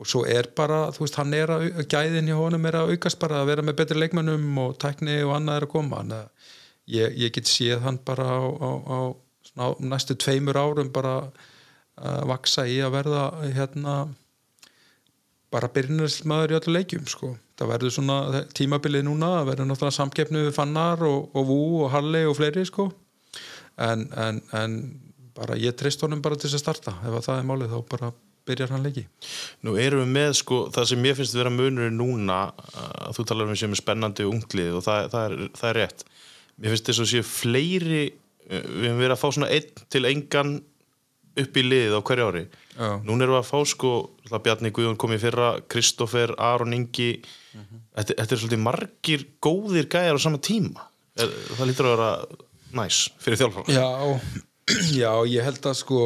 og svo er bara, þú veist, hann er að gæðin í honum er að aukast bara að vera með betri leikmennum og tækni og annað er að koma. Hann að ég, ég get séð hann bara á, á, á, á næstu tveimur árum bara uh, vaksa í að verða hérna bara byrjunarslmaður í öllu leikjum sko. það verður svona tímabilið núna það verður náttúrulega samkeppnu við Fannar og, og Vú og Halli og fleiri sko. en, en, en bara ég treyst honum bara til þess að starta ef að það er málið þá bara byrjar hann leiki Nú erum við með sko, það sem mér finnst að vera munur núna, að þú talar um sem er spennandi og unglið og það, það, er, það er rétt. Mér finnst þess að séu fleiri, eh, við hefum verið að fá svona einn til engan upp í liðið á hverju ári. Já. Núna erum við að fá sko, Bjarni Guðjón kom í fyrra, Kristoffer, Aron Ingi, þetta, þetta er svolítið margir góðir gæjar á sama tíma. Er- Það lítur að vera næs fyrir þjálfara. Já, (clears throat) já, ég held að sko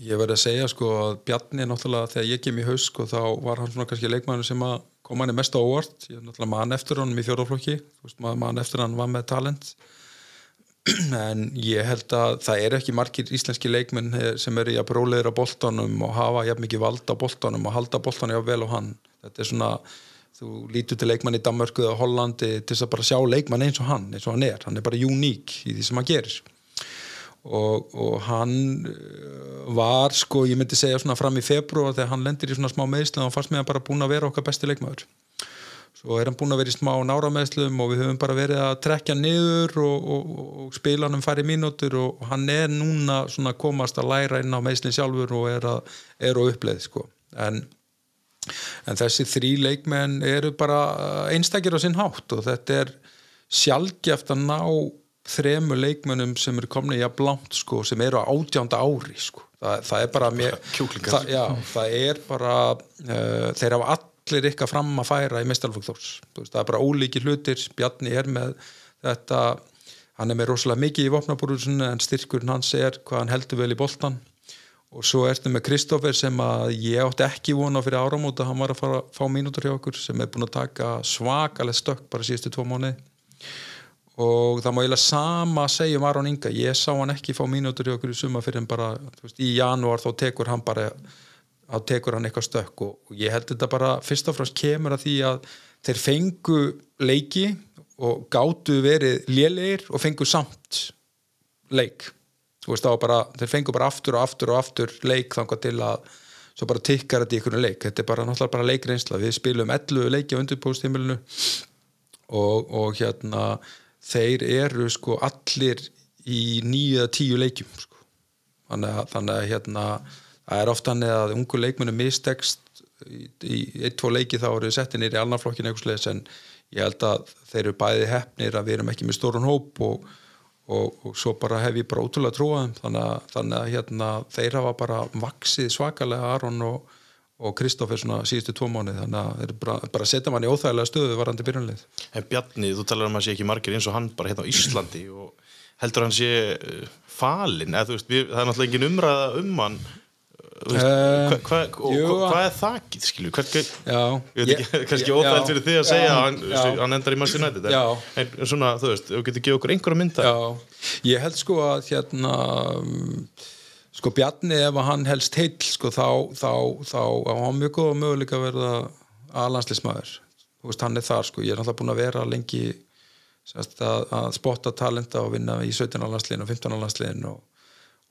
ég verði að segja sko að Bjarni náttúrulega þegar ég kem í haus sko þá var hann svona kannski leikmæður sem að kom hann í mest á óvart ég er náttúrulega mann eftir honum í fjóraflokki mann eftir hann var með talent (clears throat) en ég held að það eru ekki margir íslenski leikmenn sem eru jafn rólegir á boltanum og hafa jafn mikið vald á boltanum og halda boltanum jafn vel á hann. Þetta er svona, þú lítur til leikmann í Danmörku eða Hollandi til þess að bara sjá leikmann eins og hann, eins og hann er. Hann er bara uník í því sem hann gerir. Og, og hann eh, var sko, ég myndi segja svona fram í februar þegar hann lendir í svona smá meðslu og fannst með hann bara búin að vera okkar besti leikmaður svo er hann búin að vera í smá nárameðslum og við höfum bara verið að trekja niður og, og, og spila hann um færi mínútur og hann er núna svona komast að læra inn á meðslinn sjálfur og er, að, er á uppleið sko. en, en þessi þrý leikmenn eru bara einstakir á sinn hátt og þetta er sjálfgeft að ná þremu leikmennum sem eru komni jafn langt sko, sem eru á átjánda ári sko. það, það er bara mér, það, já, það er bara uh, þeir hafa allir ykkar fram að færa í veist, það er bara ólíki hlutir. Bjarni er með þetta hann er með rosalega mikið í vopnabúrusun en styrkurinn hans er hvað hann heldur vel í boltan og svo ertu með Kristoffer sem að ég átti ekki vona fyrir áramóta hann var að fara að fá mínútur hjá okkur sem er búin að taka svakalega stökk bara síðustu tvo mánuði. Og það má eiginlega sama segja um Aron Inga. Ég sá hann ekki fá mínútur í okkur í suma fyrir en bara veist, í janúar þá tekur hann bara þá tekur hann eitthvað stökk og, ég held þetta bara fyrst og fremst kemur að því að þeir fengu leiki og gátu verið lélegir og fengu samt leik. Veist bara, þeir fengu bara aftur og aftur og aftur leik þangað til að svo bara tikkar þetta í einhvern leik. Þetta er bara náttúrulega bara leikreinsla við spilum 11 leiki á undirbúðstímilinu og, og hérna þeir eru sko allir í nýju eða tíu leikjum sko. þannig, að, þannig að hérna það er ofta þannig að ungu leikmennu mistekst í, í eitt, tvo leiki þá eru settir nýri alnarflokkin eitthvað en ég held að þeir eru bæði hefnir að við erum ekki með stórun hóp og, og, og svo bara hef ég bara ótrúlega trúaðum þannig þannig að hérna, þeir hafa bara vaksið svakalega Aron og og Kristoffer svona síðustu tvo mánuð þannig að þeir bara, bara setja mann í óþægilega stöðu varandi byrjunlið En Bjarni, þú talar um að sé ekki margir eins og hann bara hérna á Íslandi og heldur hann sé uh, falin, eða þú veist, við, það er náttúrulega engin umræða um hann Veist, Eh, hva, hva, hvað er þakið, skilju? Kannski óþægt fyrir þig að segja að hann, hann endar í Manchester United en, en svona, þú veist, þú getur gefið okkur einhverja mynda. Já, ég held sko að hérna um, sko Bjarni ef að hann helst heill sko þá, þá, þá á hann mjög góða möguleika að verða aðlandslismæður þú veist hann er þar sko, ég er náttúrulega búin að vera lengi sérst, að, að spotta talenta og vinna í 17. landsliðin og 15. landsliðin og,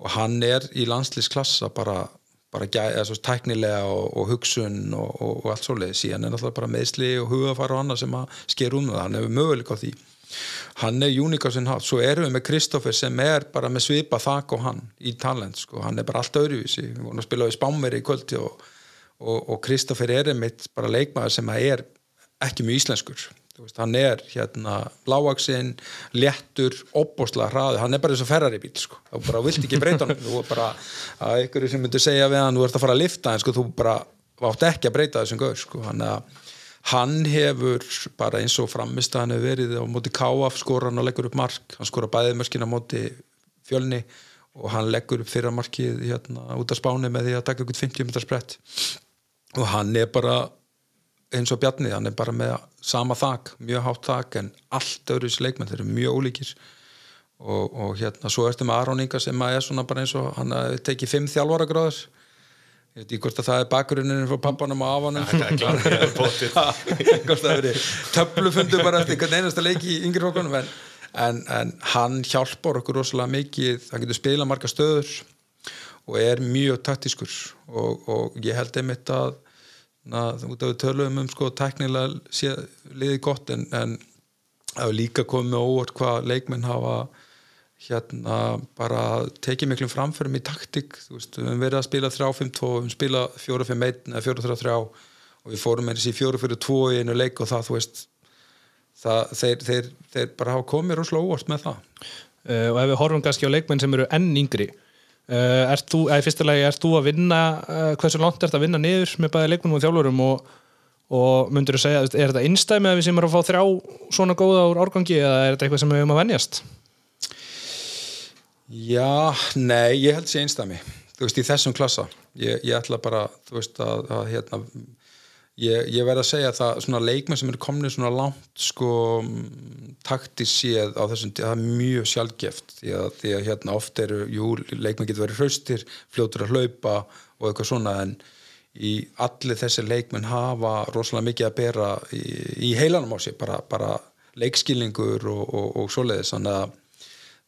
og hann er í landsliðsklassa bara, bara gæ, eða, svo, tæknilega og, og hugsun og, og, og allt svoleiði síðan er náttúrulega bara meðsli og hugafar og annað sem að sker um það, hann hefur möguleika á því. Hann er uník á sinn hátt. Svo erum við með Kristoffer sem er bara með svipa þak og hann í talent sko. hann er bara allt öðruvísi, við vorum að spila á Spámveri í kvöldi og, Kristoffer er einmitt bara leikmaður sem er ekki mjög íslenskur veist, hann er hérna lágaksinn, léttur opbóstlega hraði, hann er bara eins og ferrari bíl sko. þú bara vilt ekki breyta hann þú er bara, að ykkur sem myndir segja við hann þú ert að fara að lifta en sko, þú bara átt ekki að breyta þessum gaur sko. hann, hann hefur bara eins og framist að hann hefur verið á móti Káaf skora hann og leggur upp mark hann skora bæðið mörkin á móti fjölni og hann leggur upp fyrra markið hérna, út af spáni með því að taka ykkur 50 minntar sprett og hann er bara eins og Bjarni, hann er bara með sama þak, mjög hátt þak en allt öðru þessi leikmenn, þeir eru mjög ólíkir. Og, og hérna svo ertu með Aron Inga sem er svona bara eins og hann tekið fimm þjálfara gráður ég veit ekki hvort að það er bakgrunninn frá pappanum og afanum. Það (laughs) veri töflufundu bara eftir hvern einasta leik í yngri flokkunum en, en, en hann hjálpar okkur rosalega mikið. Hann getur spilað marga stöður og er mjög taktískur. Og, og ég held einmitt að að út af við töluðum um sko teknilega sé, liðið gott en, en það hefur líka komið með óvart hvað leikmenn hafa hérna bara tekið miklum framförum í taktík. Þú veist, við höfum verið að spila 3-5-2 við höfum spilað 4-5-1 eða 4-3-3 og við fórum með þessi 4-4-2 í einu leik og það, þú veist það, þeir, þeir, þeir bara hafa komið rosalega óvart með það. Uh, og ef við horfum kannski á leikmenn sem eru enn yngri uh, ert þú, eða í fyrsta lagi ert þú að vinna uh, hversu langt ert að vinna niður með bæði leikmennum og þjálfurum og, og myndur þú segja, er þetta innstæmi að við sem erum að fá þrjá svona góða úr árgangi eða er þetta eitthvað sem við höfum að venjast? Já, nei, ég held sér einstæmi þú veist, í þessum klassa ég, ég ætla bara, þú veist, að, að hérna, ég, ég verð að segja það svona leikmenn sem eru komnið svona langt sko, taktis séð á þessum, það er mjög sjálfgeft því að, því að hérna oft eru jú, leikmenn getur verið hraustir, fljótur að hlaupa og eitthvað svona, en í allir þessi leikmenn hafa rosalega mikið að bera í, í heilanum á sig, bara, bara leikskilningur og, og, og svoleiðis, þannig að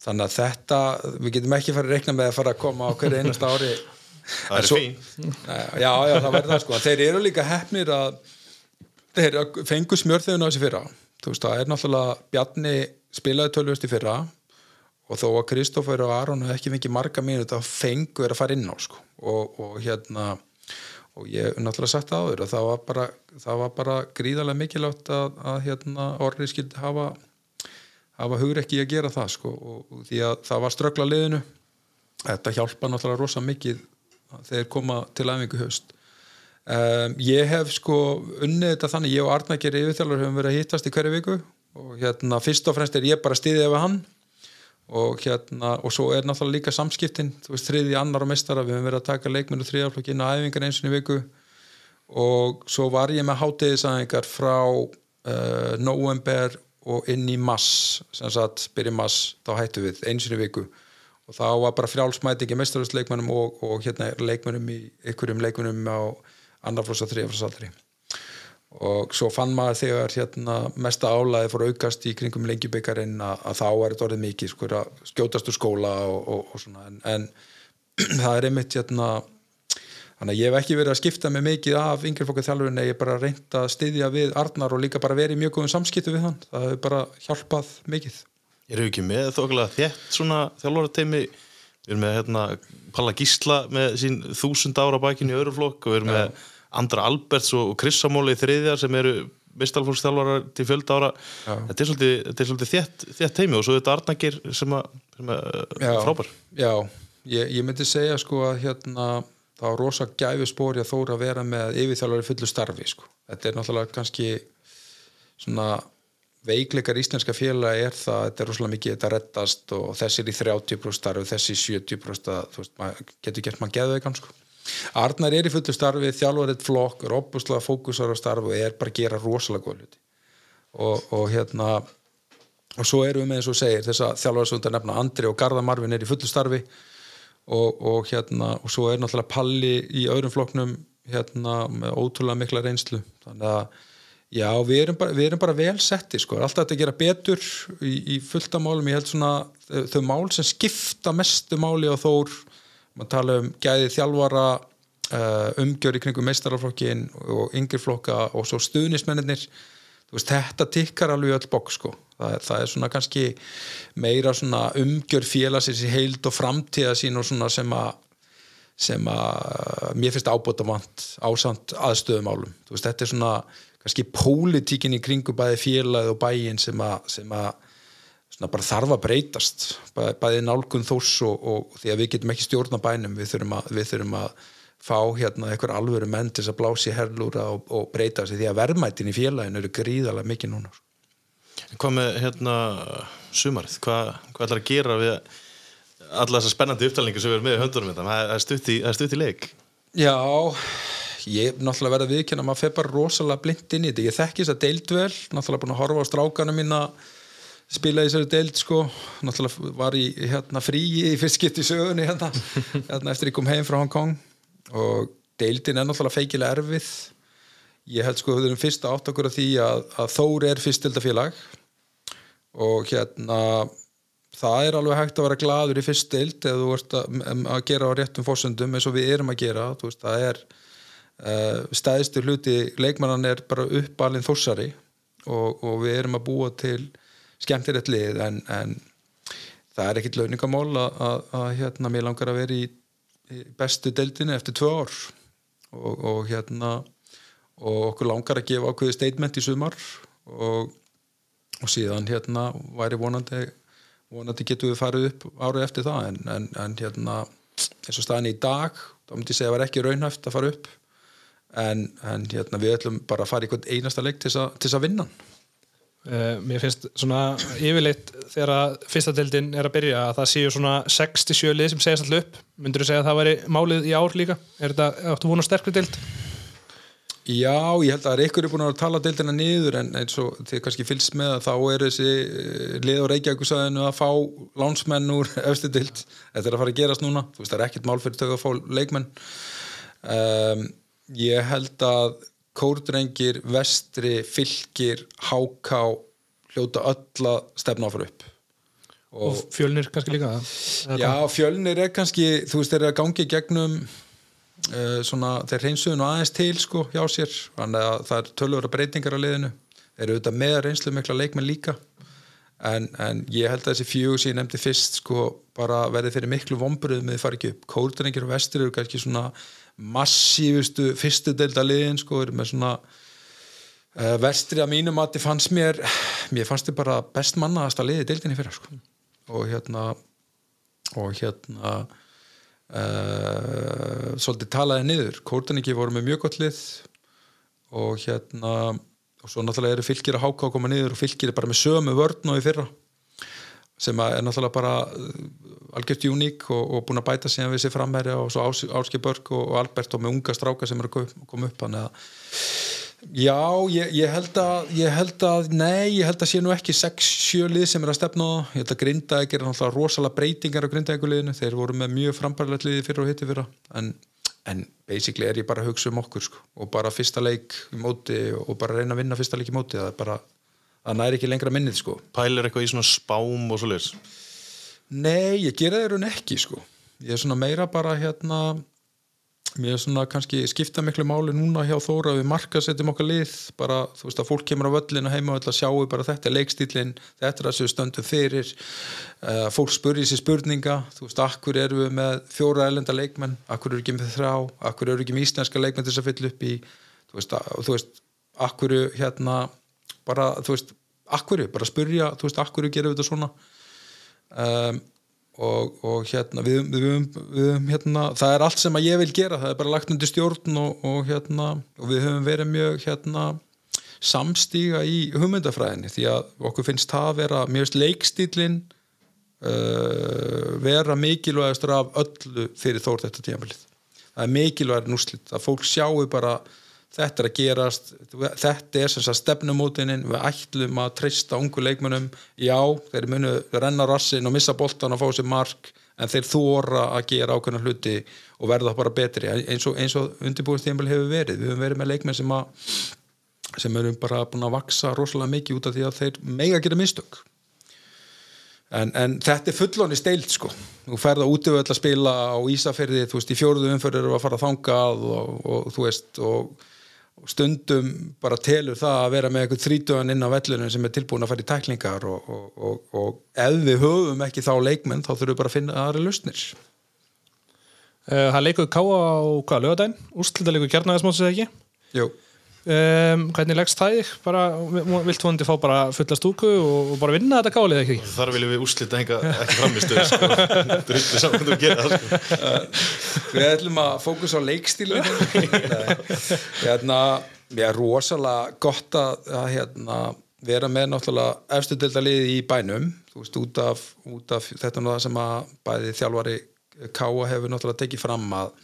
þannig að þetta, við getum ekki farið að reikna með að fara að koma á hverju einasta ári Það er fín. Já, já, það verður það sko. Þeir eru líka hefnir að þeir fengu smjörþegun á þessi fyrra. Þú veist, það er náttúrulega Bjarni spilaði tölvust í fyrra og þó að Kristófur og Aron hefði ekki fengið marga mínu þá fengu er að fara inn á sko. Og, og hérna og ég hef náttúrulega sagt það áður að það var bara, það var bara gríðarlega mikilvægt að, að hérna orðið skildi hafa hafa hugur ekki að gera það sko. Og, og því að það var ströggla liðinu. Þetta hjálpa náttúrulega rosa mikið þegar koma til æfingu höst um, ég hef sko unnið þetta þannig, ég og Arnækir yfirþjálfur hefum verið að hittast í hverju viku og hérna fyrst og fremst er ég bara stiðið ef hann og hérna og svo er náttúrulega líka samskiptin þú veist þriði annar og mestara, við hefum verið að taka leikmennu þriðarflokk inn á æfingar einsinni viku og svo var ég með hátegisæfingar frá uh, november og inn í mass sem sagt, byrja mass, þá hættu við einsinu viku og þá var bara frjálsmætingi mestarhúsleikmennum og, og hérna leikmennum í ykkurum leikmennum á annarflossa, þriðaflossaldri og svo fann maður þegar hérna mesta álæði fór aukast í kringum lengjubikarin að, að þá er þetta orðið mikið sko, skjótast úr skóla og, og, og svona. En, en (clears throat) það er einmitt hérna þannig að ég hef ekki verið að skipta mig mikið af yngrefokku þjálfurinn ég er bara reynd að styðja við Arnar og líka bara verið mjög góðum samskiptu við hann. Það hefur bara hjálpað mikið Erum við ekki með þokkulega þétt svona þjálfarateimi við erum með hérna Palla Gísla með sín þúsund ára bækin í öðruflokk og við erum með Andra Alberts og Chris Samóli í þriðjar sem eru mistalfólksþjálfarar til fjölda ára. Þetta er svolítið, þetta er svolítið þétt, þétt teimi og svo er þetta Arnagir sem, að, sem að, já, frábær. Já, ég, ég myndi segja sko að hérna þá er rosa gæfi spóri að þóra að vera með yfirþjálfari fullu starfi sko. þetta er náttúrulega kannski svona veikleikar íslenska félagi er það þetta er rosalega mikið þetta rettast og þessi er í 30% starfi, þessi í 70% þú veist, maður getur gert maður geðveikan sko. Arnar er í fullu starfi þjálfarið flokk, er opuslega fókusar á starfi og er bara að gera rosalega góð hluti og, og hérna og svo erum við með eins og segir þess að þjálfarsvönda nefna Andri og Garða Marvin er í fullu starfi og, og hérna og svo er náttúrulega Palli í öðrum flokknum hérna með ótrúlega mikla reynslu þannig að já við erum bara, við erum bara vel setti sko, alltaf þetta að gera betur í, í fullta málum, ég held svona þau mál sem skipta mestu máli á þór, maður tala um gæði þjálfara uh, umgjör í kringum meistaraflokkin og yngreflokka og svo stuðnismennir veist, þetta tikkar alveg öll bók sko. það, það er svona kannski meira svona umgjör félagsins í heild og framtíða sín og svona sem að sem að mér finnst ábúta vant ásand aðstöðumálum veist, þetta er svona kannski pólitíkin í kringu bæði félagið og bæin sem að, sem að bara þarf að breytast bæði, bæði nálgun þós og, og því að við getum ekki stjórna bænum við þurfum að, við þurfum að fá hérna eitthvað alvöru menn til að blási herlúra og, og breyta sig því að verðmætin í félaginu eru gríðarlega mikið núna Hvað með hérna sumarið, hvað, hvað ætlar að gera við alla þessar spennandi upptalningu sem við erum með í höndunum þetta, stutt í, það er stutt í leik. Já, ég náttúrulega verða viðkynna maður feð bara rosalega blind inn í þetta. Ég þekki þess að deild vel, náttúrulega búin að horfa á strákana mín að spila í þessari deild sko, náttúrulega var í hérna fríi í fyrstskipt í sögunni hérna, (laughs) hérna eftir ég kom heim frá Hong Kong. Og deildin er náttúrulega feikilega erfið. Ég held sko við erum fyrst átt okkur af því að, að Þóri er fyrstildafélag og hérna það er alveg hægt að vera gladur í fyrst deild eða þú ert að, að gera á réttum fórsöndum eins og við erum að gera. Veist, það er stæðstu hluti, leikmannan er bara uppalinn þossari og, og við erum að búa til skemmtilegt lið en, en það er ekkit launingamál að, að, að hérna, mér langar að vera í, í bestu deildinu eftir tvö ár. Og, og hérna og okkur langar að gefa ákveði statement í sumar og, og síðan hérna væri vonandi vonandi getum við farið upp árið eftir það en, en, en hérna eins og staðin í dag, þá myndi ég segja að það var ekki raunhæft að fara upp en, en hérna við ætlum bara að fara í einasta leik til þess að vinna Uh, mér finnst svona yfirleitt þegar að fyrsta deildin er að byrja að það séu svona 67 lið sem segja alltaf upp. Myndur þú segja að það væri málið í ár líka? Er þetta, áttu vona sterkri deild? Já, ég held að ykkur er búin að tala deildina niður en eins og þið kannski fylgst með að þá er þessi eh, lið á Reykjavíkusæðinu að fá lánsmenn úr (laughs) efstu deild, þetta er að fara að gerast núna. Þú veist það er ekkert mál fyrir þau að fá leikmenn. Um, ég held að kórdrengir, vestri, fylgir háká hljóta öll að stefna áfra upp. Og, og fjölnir kannski líka Já, fjölnir er kannski þú veist þeir eru að gangi gegnum uh, svona, þeir reynsuðu nú aðeins til sko hjá sér, þannig að það er tölvöra breytingar á liðinu, þeir eru auðvitað með reynslu mikla leikmenn líka. En, en ég held að þessi fjögur sem ég nefndi fyrst sko bara verði fyrir miklu vombröð með því farið ekki upp, kórdrengir og vestri eru kannski svona massífustu fyrstu deildaliðin sko, með svona uh, vestri að mínum að þið fannst mér mér fannst þið bara best mannaðast að liði deildinni fyrir sko. og hérna og hérna uh, svolítið talaði niður Kórtaningi voru með mjög gott lið og hérna og svo náttúrulega eru fylgir að háka að koma niður og fylgir er bara með sömu vörn og í fyrra sem er náttúrulega bara algjört uník og, og búin að bæta síðan við sér framherja og svo Áski Börg og, og Albert og með unga stráka sem eru að koma upp þannig að já, ég, ég held að ég held að, nei, ég held að sé nú ekki 6-7 lið sem er að stefna ég held að Grindaeg er náttúrulega rosalega breytingar á Grindaeguliðinu, þeir voru með mjög frambarlegt liði fyrir og hitti fyrir en, en basically er ég bara að hugsa um okkur sko, og bara fyrsta leik í móti og bara reyna að vinna fyrsta leik í móti. Það er bara, það næri ekki lengra minnið sko. Pælir eitthvað í svona spám og svo leiðis Nei, ég gera það í raun ekki sko. Ég er svona meira bara hérna mér er svona kannski skipta miklu máli núna hjá Þóra við markasetjum okkar lið. Bara þú veist að fólk kemur á völlinu heima og sjáu bara þetta er leikstílinn þetta er að séu stöndum fyrir. Uh, fólk spurði sér spurninga þú veist, akkur eru við með fjóra elenda leikmenn? Akkur eru ekki með þrá akkur eru ekki með íslenska leikmenn þess að fylla upp í? Að, þú veist akkur hérna bara, þú veist, akkur bara spurja, þú veist, akkur gerum við þetta svona? Um, og, og hérna við, við, við, hérna, það er allt sem að ég vil gera það er bara lagt undir stjórn og, og, hérna, og við höfum verið mjög hérna, samstíga í hugmyndafræðinni því að okkur finnst það að vera mjög leikstílin uh, vera mikilvægastur af öllu fyrir þórt þetta tímafélið það er mikilvægur núslitt að fólk sjáu bara þetta er að gerast þetta er sem sagt stefnumótinin við ætlum að treysta ungu leikmönum já, þeir munu renna rassin og missa boltan og fá sér mark en þeir þóra að gera ákveðna hluti og verða bara betri. Eins og, og undirbúinstíðanbel hefur verið. Við höfum verið með leikmenn sem að sem eru bara búin að vaksa rosalega mikið út af því að þeir mega gera mistök. En, en þetta er fullóni steilt sko. Þú ferða út yfir öll að spila á Ísafyrði þú veist í fjóruðu umförður eru að fara að þangað og, og þú veist og stundum bara telur það að vera með eitthvað þrítöðan inn á vellunum sem er tilbúin að fara í tæklingar og, og, og, og ef við höfum ekki þá leikmenn þá þurfum við bara að finna aðra lusnir uh, Það leikuð káa á hvaða lögadaginn? Úrstlita leikur kjarnæðismótsið ekki? Jú Um, hvernig leggst það þig? Vilt þú hundi fá bara fulla stúku og, og bara vinna þetta kálið ekki? Þar viljum við úrslita enga ekki framistu sko. drullu saman þú gera sko. (laughs) Við ætlum að fókus á leikstílu (laughs) hérna, Ég er rosalega gott að, að hérna, vera með náttúrulega efstudildalið í bænum þú veist, út af, út af þetta er það sem að bæði þjálfari Káa hefur náttúrulega tekið fram að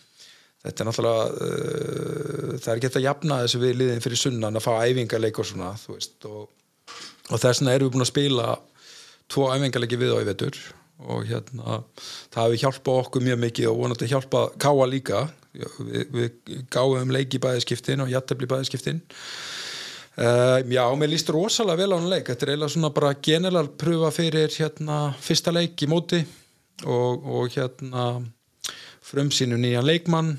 þetta er náttúrulega uh, það er þetta að jafna þessu við liðin fyrir sunnan að fá æfingarleik og svona veist, og, og þess vegna erum við búin að spila tvo æfingarleiki við á í vetur og hérna það hefur hjálpað okkur mjög mikið og vonandi hjálpað káa líka. Við, við gáum leiki bæðiskiptin og jættefli bæðiskiptin Uh, já, mér líst rosalega vel á hann leik. Þetta er eiginlega svona bara general pröfa fyrir hérna fyrsta leik í móti og, og hérna frumsýnu nýjan leikmann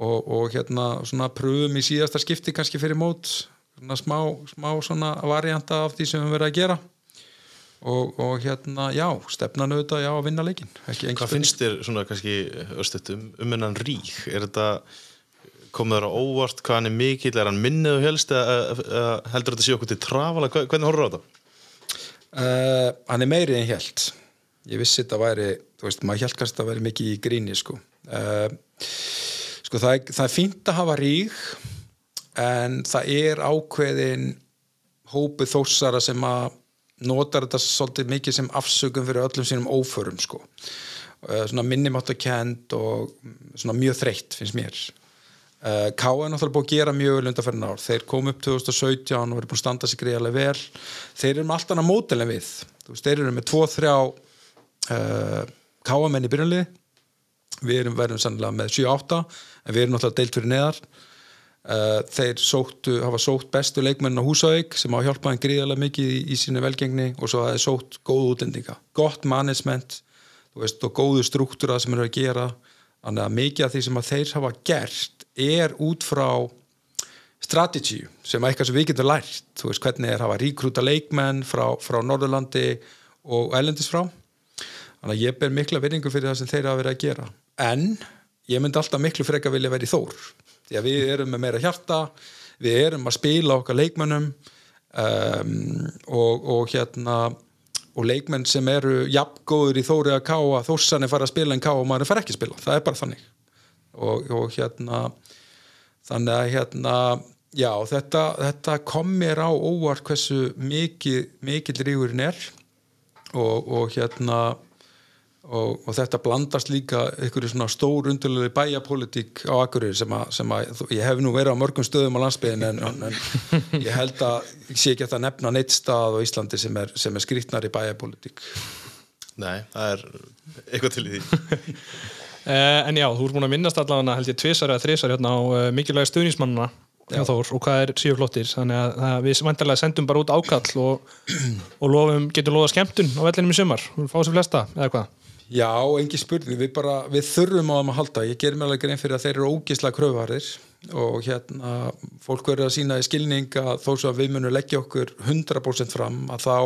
og, og hérna svona pröfum í síðasta skipti kannski fyrir mót svona smá, smá svona varianta af því sem við verðum að gera og, og hérna, já, stefnan auðvitað já að vinna leikin Hvað finnst þér svona kannski östutum um hennan rík? Er þetta komið þér á óvart hvað hann er mikill, er hann minnið og helst eða heldur þetta sé okkur til trafala? Hvernig horfður á þetta? Uh, hann er meiri en hélt ég vissi þetta væri þú veist, maður hélt kannski að þetta væri mikið í gríni sko, uh, sko það, er, það er fínt að hafa rík en það er ákveðin hópið þósara sem að notar þetta svolítið mikið sem afsökum fyrir öllum sínum óförum sko. Uh, svona minnimáttakend og svona mjög þreytt finnst mér. Uh, K er náttúrulega búið að gera mjög vel undanferðin ár. Þeir kom upp 2017 og eru búin að standa sig greiðarlega vel. Þeir eru með allt annað mótel en við. Veist, þeir eru með 2-3 uh, K-menn í byrjunlið við erum verðum sannlega með 7-8 en við erum náttúrulega deilt fyrir neðar. Uh, þeir sóttu, hafa sótt bestu leikmennin á Húsavík sem hafa hjálpað hann gríðarlega mikið í, í sínu velgengni og svo hafa þeir sótt góð útlendinga. Gott management veist, og góðu struktúra sem eru að gera. Þannig að mikið af því sem þeir hafa gert er út frá strategy sem eitthvað sem við getum lært. Þú veist hvernig er að hafa ríkrúta leikmenn frá, frá Norðurlandi og ælendis frá. Þannig að ég ber mikla vinningu fyrir það sem þeir hafa verið að gera. En ég myndi alltaf miklu frekar vilja vera í þór. Því að við erum með meira hjarta við erum að spila okkar leikmennum um, og, og hérna og leikmenn sem eru jafngóður í þóri að káa þórsan er farið að spila en káa og maður er farið ekki að spila. Það er bara þannig. Og, og hérna þannig að hérna já þetta, þetta kom mér á óvart hversu mikið mikill rígurinn er. Og, og hérna og, og þetta blandast líka einhverju svona stór undurlega bæjapólitík á Akureyri sem að, sem að ég hef nú verið á mörgum stöðum á landsbyðin en, en, en ég held að ég sé ekki að það nefna neitt stað á Íslandi sem er, sem er skrýtnar í bæjapólitík Nei, það er eitthvað til í því. Uh, (laughs) en já, þú ert búin að minnast allavega held ég tvisar eða þrisar hérna á uh, mikilvæg stuðnismannuna og hvað er síðu flottir? Þannig að, að við vantarlega sendum bara út ákall og, og lofum, getum lofa skemmtun á vellinum í sumar, fáum sér flesta eða hvað Já, engi spurning, við bara við þurfum á þeim að halda, ég ger mér alveg grein fyrir að þeir eru ógislega kröfuharðir og hérna, fólk verður að sína í skilning að þó að við munum leggja okkur 100% fram að þá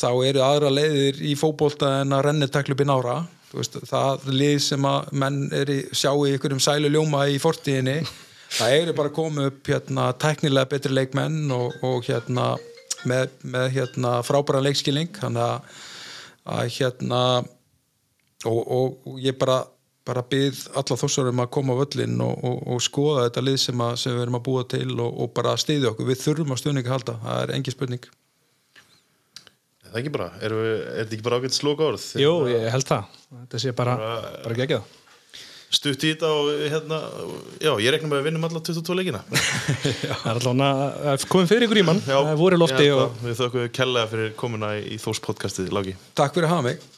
þá eru aðra leiðir í fótbolta en að í nára. Veist, það lið sem að menn er í, sjá í ykkur um sælu ljóma í fortíðinni (laughs) það eru bara komið upp hérna, teknilega betri leikmenn og, og hérna með, með hérna frábæra leikskilning. Þannig að hérna og, og, og ég bara bara byggð alla þossarum að koma á völlin og, og, og skoða þetta lið sem, að, sem við erum að búa til og, og bara stiðja okkur. Við þurfum að stuðninga halda, það er engi spurning. Það er ekki bara, er, við, er þetta ekki bara ágætt slóka orð? Jú, ég held það, þetta sé bara, bara geggjað. Stutt í þetta og hérna, já, ég rekna með að vinnum alla 22 leikina. (laughs) Það er allavega að komum fyrir ykkur í mann, það er voru lofti held og Við þökkum við kellega fyrir komuna í, í Þós podcastið, Láki. Takk fyrir að hafa mig